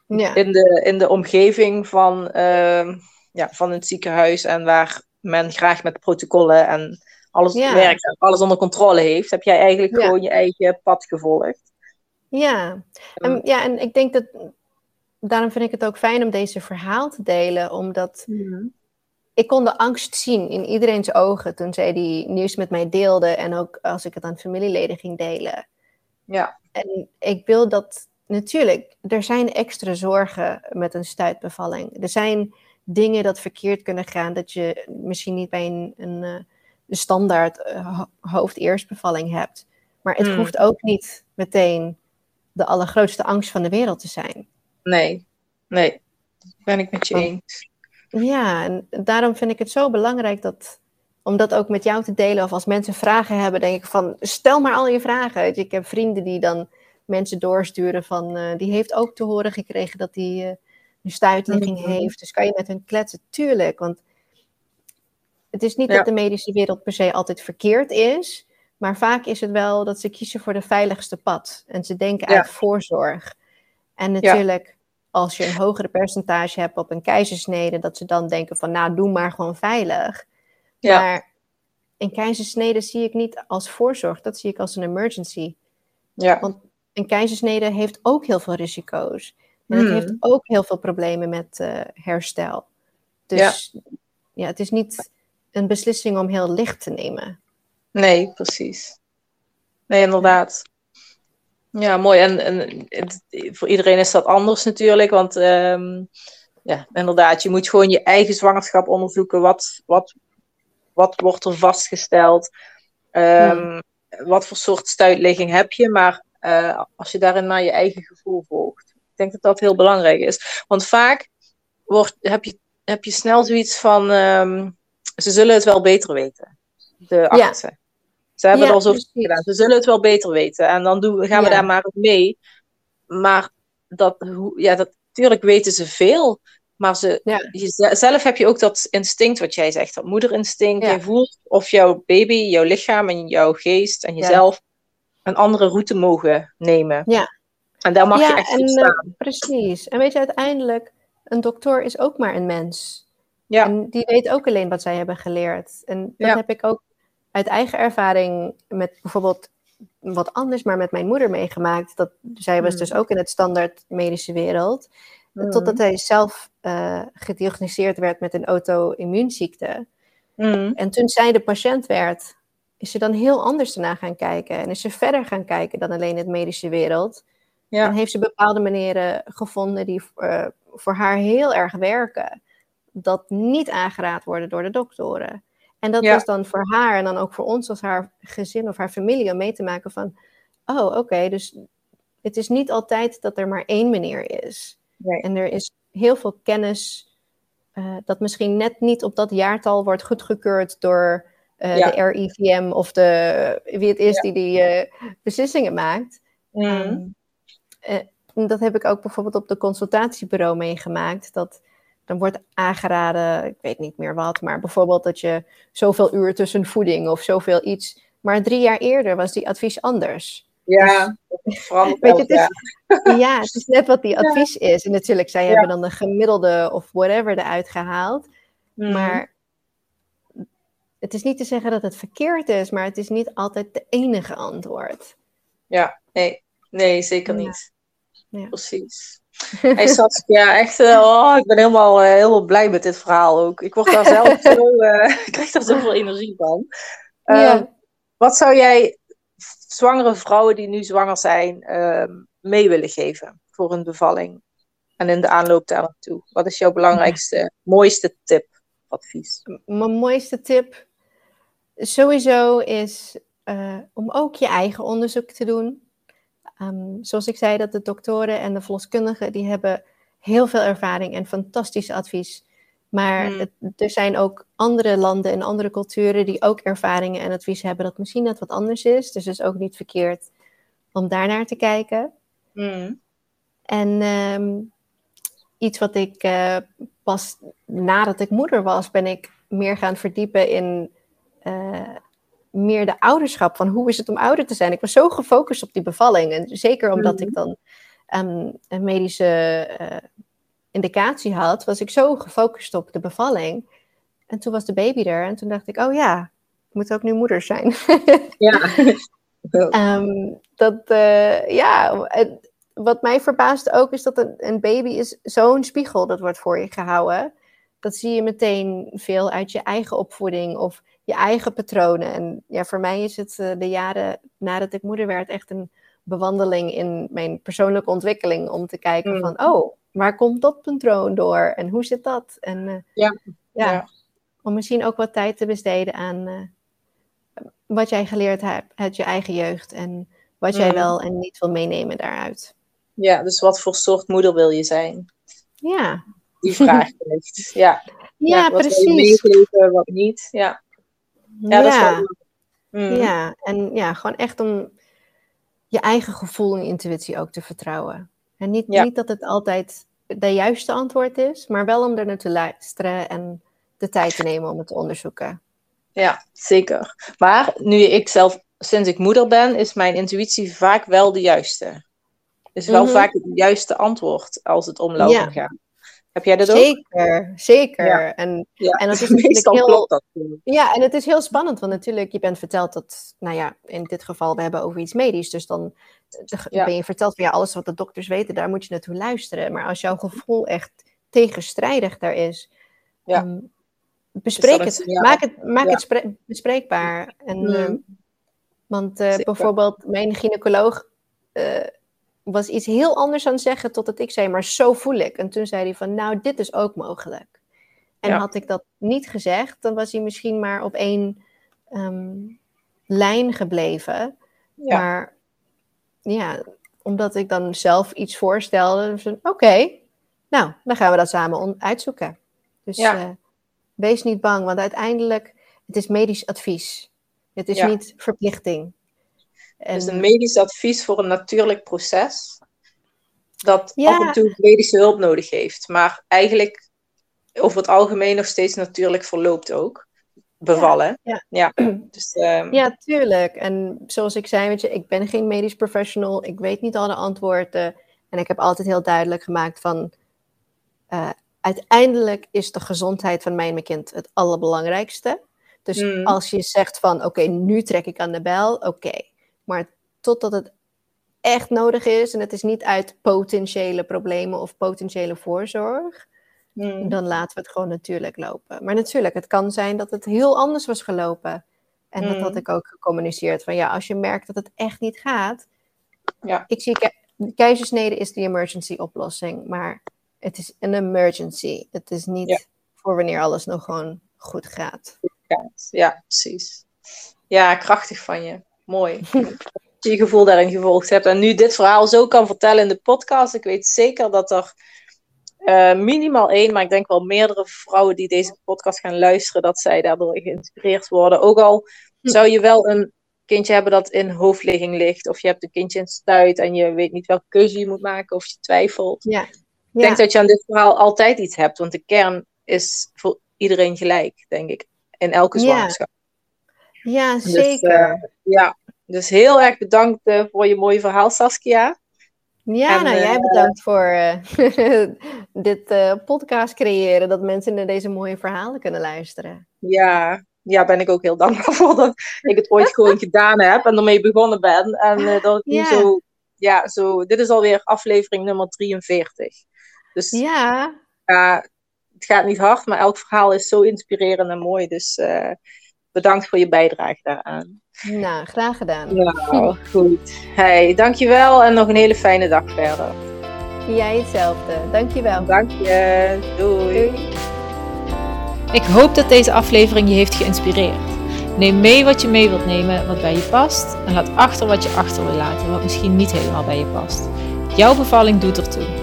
Ja. In, de, in de omgeving van, uh, ja, van het ziekenhuis en waar men graag met protocollen en alles werkt en alles onder controle heeft, heb jij eigenlijk gewoon je eigen pad gevolgd. Ja. En, ja, en ik denk dat daarom vind ik het ook fijn om deze verhaal te delen, omdat ik kon de angst zien in iedereen's ogen toen zij die nieuws met mij deelde en ook als ik het aan familieleden ging delen. Ja. En ik wil dat natuurlijk, er zijn extra zorgen met een stuitbevalling. Er zijn dingen dat verkeerd kunnen gaan, dat je misschien niet bij een, een, een eh, standaard uh, hoofdeerstbevalling hebt. Maar het hmm. hoeft ook niet meteen de allergrootste angst van de wereld te zijn. Nee, nee, ben ik met je eens. Ja, en daarom vind ik het zo belangrijk dat, om dat ook met jou te delen. Of als mensen vragen hebben, denk ik van, stel maar al je vragen. Ik heb vrienden die dan mensen doorsturen van, uh, die heeft ook te horen gekregen dat die uh, een stuitligging mm-hmm. heeft. Dus kan je met hun kletsen? Tuurlijk, want het is niet dat de medische wereld per se altijd verkeerd is. Maar vaak is het wel dat ze kiezen voor de veiligste pad. En ze denken uit voorzorg. En natuurlijk, als je een hogere percentage hebt op een keizersnede, dat ze dan denken van, nou, doe maar gewoon veilig. Maar een keizersnede zie ik niet als voorzorg, dat zie ik als een emergency. Ja. Want een keizersnede heeft ook heel veel risico's. En het heeft hmm. ook heel veel problemen met uh, herstel. Dus ja. ja, het is niet een beslissing om heel licht te nemen. Nee, precies. Nee, inderdaad. Ja, mooi. En, en het, voor iedereen is dat anders natuurlijk. Want um, ja, inderdaad, je moet gewoon je eigen zwangerschap onderzoeken. Wat, wat, wat wordt er vastgesteld? Um, Wat voor soort stuitligging heb je? Maar uh, als je daarin naar je eigen gevoel volgt. Denk dat dat heel belangrijk is. Want vaak wordt, heb, je, heb je snel zoiets van... Um, ze zullen het wel beter weten. De artsen. Ja. Ze hebben ja, er al zoveel gedaan. Ze zullen het wel beter weten. En dan doen, gaan we daar maar op mee. Maar dat, ja, dat, natuurlijk weten ze veel. Maar ze, je, zelf heb je ook dat instinct wat jij zegt. Dat moederinstinct. Je voelt of jouw baby, jouw lichaam en jouw geest en jezelf een andere route mogen nemen. Ja. En daar mag je echt en, staan. Uh, precies. En weet je, uiteindelijk, een dokter is ook maar een mens. Ja. En die weet ook alleen wat zij hebben geleerd. En dat heb ik ook uit eigen ervaring met bijvoorbeeld wat anders, maar met mijn moeder meegemaakt. Dat, zij was hmm. dus ook in het standaard medische wereld. Mm. Totdat hij zelf uh, gediagnosticeerd werd met een auto-immuunziekte. Mm. En toen zij de patiënt werd, is ze dan heel anders ernaar gaan kijken. En is ze verder gaan kijken dan alleen het medische wereld. Ja. En heeft ze bepaalde manieren gevonden die uh, voor haar heel erg werken. Dat niet aangeraad worden door de doktoren. En dat ja. was dan voor haar en dan ook voor ons als haar gezin of haar familie om mee te maken van, oh oké, okay, dus het is niet altijd dat er maar één manier is. Nee. En er is heel veel kennis uh, dat misschien net niet op dat jaartal wordt goedgekeurd door uh, ja. de RIVM of de, wie het is ja. die die uh, beslissingen maakt. Mm. Dat heb ik ook bijvoorbeeld op de consultatiebureau meegemaakt. Dat dan wordt aangeraden, ik weet niet meer wat, maar bijvoorbeeld dat je zoveel uur tussen voeding of zoveel iets. Maar drie jaar eerder was die advies anders. Ja, dus, weet je, het is, ja, het is net wat die advies ja. is. En natuurlijk, zij ja. hebben dan de gemiddelde of whatever eruit gehaald. Mm. Maar het is niet te zeggen dat het verkeerd is, maar het is niet altijd de enige antwoord. ja, nee, nee zeker niet. Ja. Precies. Ja, echt, uh, oh, ik ben helemaal, uh, helemaal blij met dit verhaal ook. Ik word daar zelf zo, uh, ik krijg daar zoveel energie van. Ja. Ehm, wat zou jij zwangere vrouwen die nu zwanger zijn ehm, mee willen geven voor een bevalling? En in de aanloop daar naartoe. Wat is jouw belangrijkste, mooiste tip, advies? Mijn mooiste tip sowieso is om ook je eigen onderzoek te doen. Um, zoals ik zei, dat de doktoren en de verloskundigen, die hebben heel veel ervaring en fantastisch advies. Maar hmm. er zijn ook andere landen en andere culturen die ook ervaringen en advies hebben dat misschien net wat anders is. Dus het is ook niet verkeerd om daar naar te kijken. Hmm. En um, iets wat ik uh, pas nadat ik moeder was, ben ik meer gaan verdiepen in uh, meer de ouderschap, van hoe is het om ouder te zijn. Ik was zo gefocust op die bevalling. En zeker omdat ik mhm. dan um, een medische uh, indicatie had, was ik zo gefocust op de bevalling. En toen was de baby er en toen dacht ik, oh ja, ik moet ook nu moeder zijn. ja. um, dat, uh, ja, wat mij verbaast ook is dat een, een baby is zo'n spiegel, dat wordt voor je gehouden. Dat zie je meteen veel uit je eigen opvoeding of je eigen patronen. En ja, voor mij is het uh, de jaren nadat ik moeder werd echt een bewandeling in mijn persoonlijke ontwikkeling. Om te kijken mm. van, oh, waar komt dat patroon door? En hoe zit dat? En uh, ja. ja. om misschien ook wat tijd te besteden aan uh, wat jij geleerd hebt uit je eigen jeugd. En wat jij mm. wel en niet wil meenemen daaruit. Ja, dus wat voor soort moeder wil je zijn? Ja. Die vraag. Ja. Ja, ja wat precies. Wil je meegeven, wat niet. Ja. Ja, ja. Dat mm. ja, en ja, gewoon echt om je eigen gevoel en intuïtie ook te vertrouwen. En niet, niet dat het altijd de juiste antwoord is, maar wel om er naar te luisteren en de tijd te nemen om het te onderzoeken. Ja, zeker. Maar nu ik zelf, sinds ik moeder ben, is mijn intuïtie vaak wel de juiste. Is wel mhm. vaak het juiste antwoord als het om lopen gaat. Heb jij dat ook? Zeker, zeker. En, en dat is natuurlijk heel. Dat. Ja, en het is heel spannend, want natuurlijk, je bent verteld dat, nou ja, in dit geval, we hebben over iets medisch. Dus dan ben je verteld van ja, alles wat de dokters weten, daar moet je naartoe luisteren. Maar als jouw gevoel echt tegenstrijdig daar is, ehm, bespreek dus het. Maak het, maak het bespreekbaar. En, mm. ehm, want uh, bijvoorbeeld, mijn gynaecoloog. Uh, was iets heel anders aan het zeggen totdat ik zei, maar zo voel ik. En toen zei hij van, nou, dit is ook mogelijk. En had ik dat niet gezegd, dan was hij misschien maar op één ehm, lijn gebleven. Ja. Maar ja, omdat ik dan zelf iets voorstelde, oké, nou, dan gaan we dat samen uitzoeken. Dus uh, wees niet bang, want uiteindelijk, het is medisch advies. Het is niet verplichting. En... Dus een medisch advies voor een natuurlijk proces. Dat af en toe medische hulp nodig heeft. Maar eigenlijk over het algemeen nog steeds natuurlijk verloopt ook. Bevallen. Ja, ja. Dus, um... ja tuurlijk. En zoals ik zei, weet je, ik ben geen medisch professional. Ik weet niet alle antwoorden. En ik heb altijd heel duidelijk gemaakt van... Uh, uiteindelijk is de gezondheid van mijn kind het allerbelangrijkste. Dus hmm. als je zegt van, oké, nu trek ik aan de bel, oké. Maar totdat het echt nodig is en het is niet uit potentiële problemen of potentiële voorzorg, hmm. dan laten we het gewoon natuurlijk lopen. Maar natuurlijk, het kan zijn dat het heel anders was gelopen. En dat had hmm. ik ook gecommuniceerd. Van ja, als je merkt dat het echt niet gaat. Ja. Ik zie ke keizersnede is de emergency oplossing. Maar het is een emergency. Het is niet voor wanneer alles nog gewoon goed gaat. Ja, precies. Ja, krachtig van je. Mooi. je je gevoel daarin gevolgd hebt. En nu dit verhaal zo kan vertellen in de podcast. Ik weet zeker dat er uh, minimaal één, maar ik denk wel meerdere vrouwen die deze podcast gaan luisteren, dat zij daardoor geïnspireerd worden. Ook al hm. zou je wel een kindje hebben dat in hoofdligging ligt, of je hebt een kindje in stuit en je weet niet welke keuze je moet maken, of je twijfelt. Ja. Ik denk dat je aan dit verhaal altijd iets hebt, want de kern is voor iedereen gelijk, denk ik, in elke zwangerschap. Ja, dus, zeker. Dus, ja, dus heel erg bedankt uh, voor je mooie verhaal, Saskia. Ja, nou jij bedankt voor dit podcast creëren, dat mensen naar deze mooie verhalen kunnen luisteren. Ja, ja, ben ik ook heel dankbaar voor dat ik het ooit gewoon gedaan heb en ermee begonnen ben. En dat ik nu zo, ja, zo, dit is alweer aflevering nummer 43. Dus ja. ja, het gaat niet hard, maar elk verhaal is zo inspirerend en mooi. Dus uh, bedankt voor je bijdrage daaraan. Nou, graag gedaan. Ja, goed. Hey, dankjewel en nog een hele fijne dag verder. Jij hetzelfde. Dankjewel. Dank je. Doei. Doei. Ik hoop dat deze aflevering je heeft geïnspireerd. Neem mee wat je mee wilt nemen, wat bij je past. En laat achter wat je achter wil laten, wat misschien niet helemaal bij je past. Jouw bevalling doet ertoe.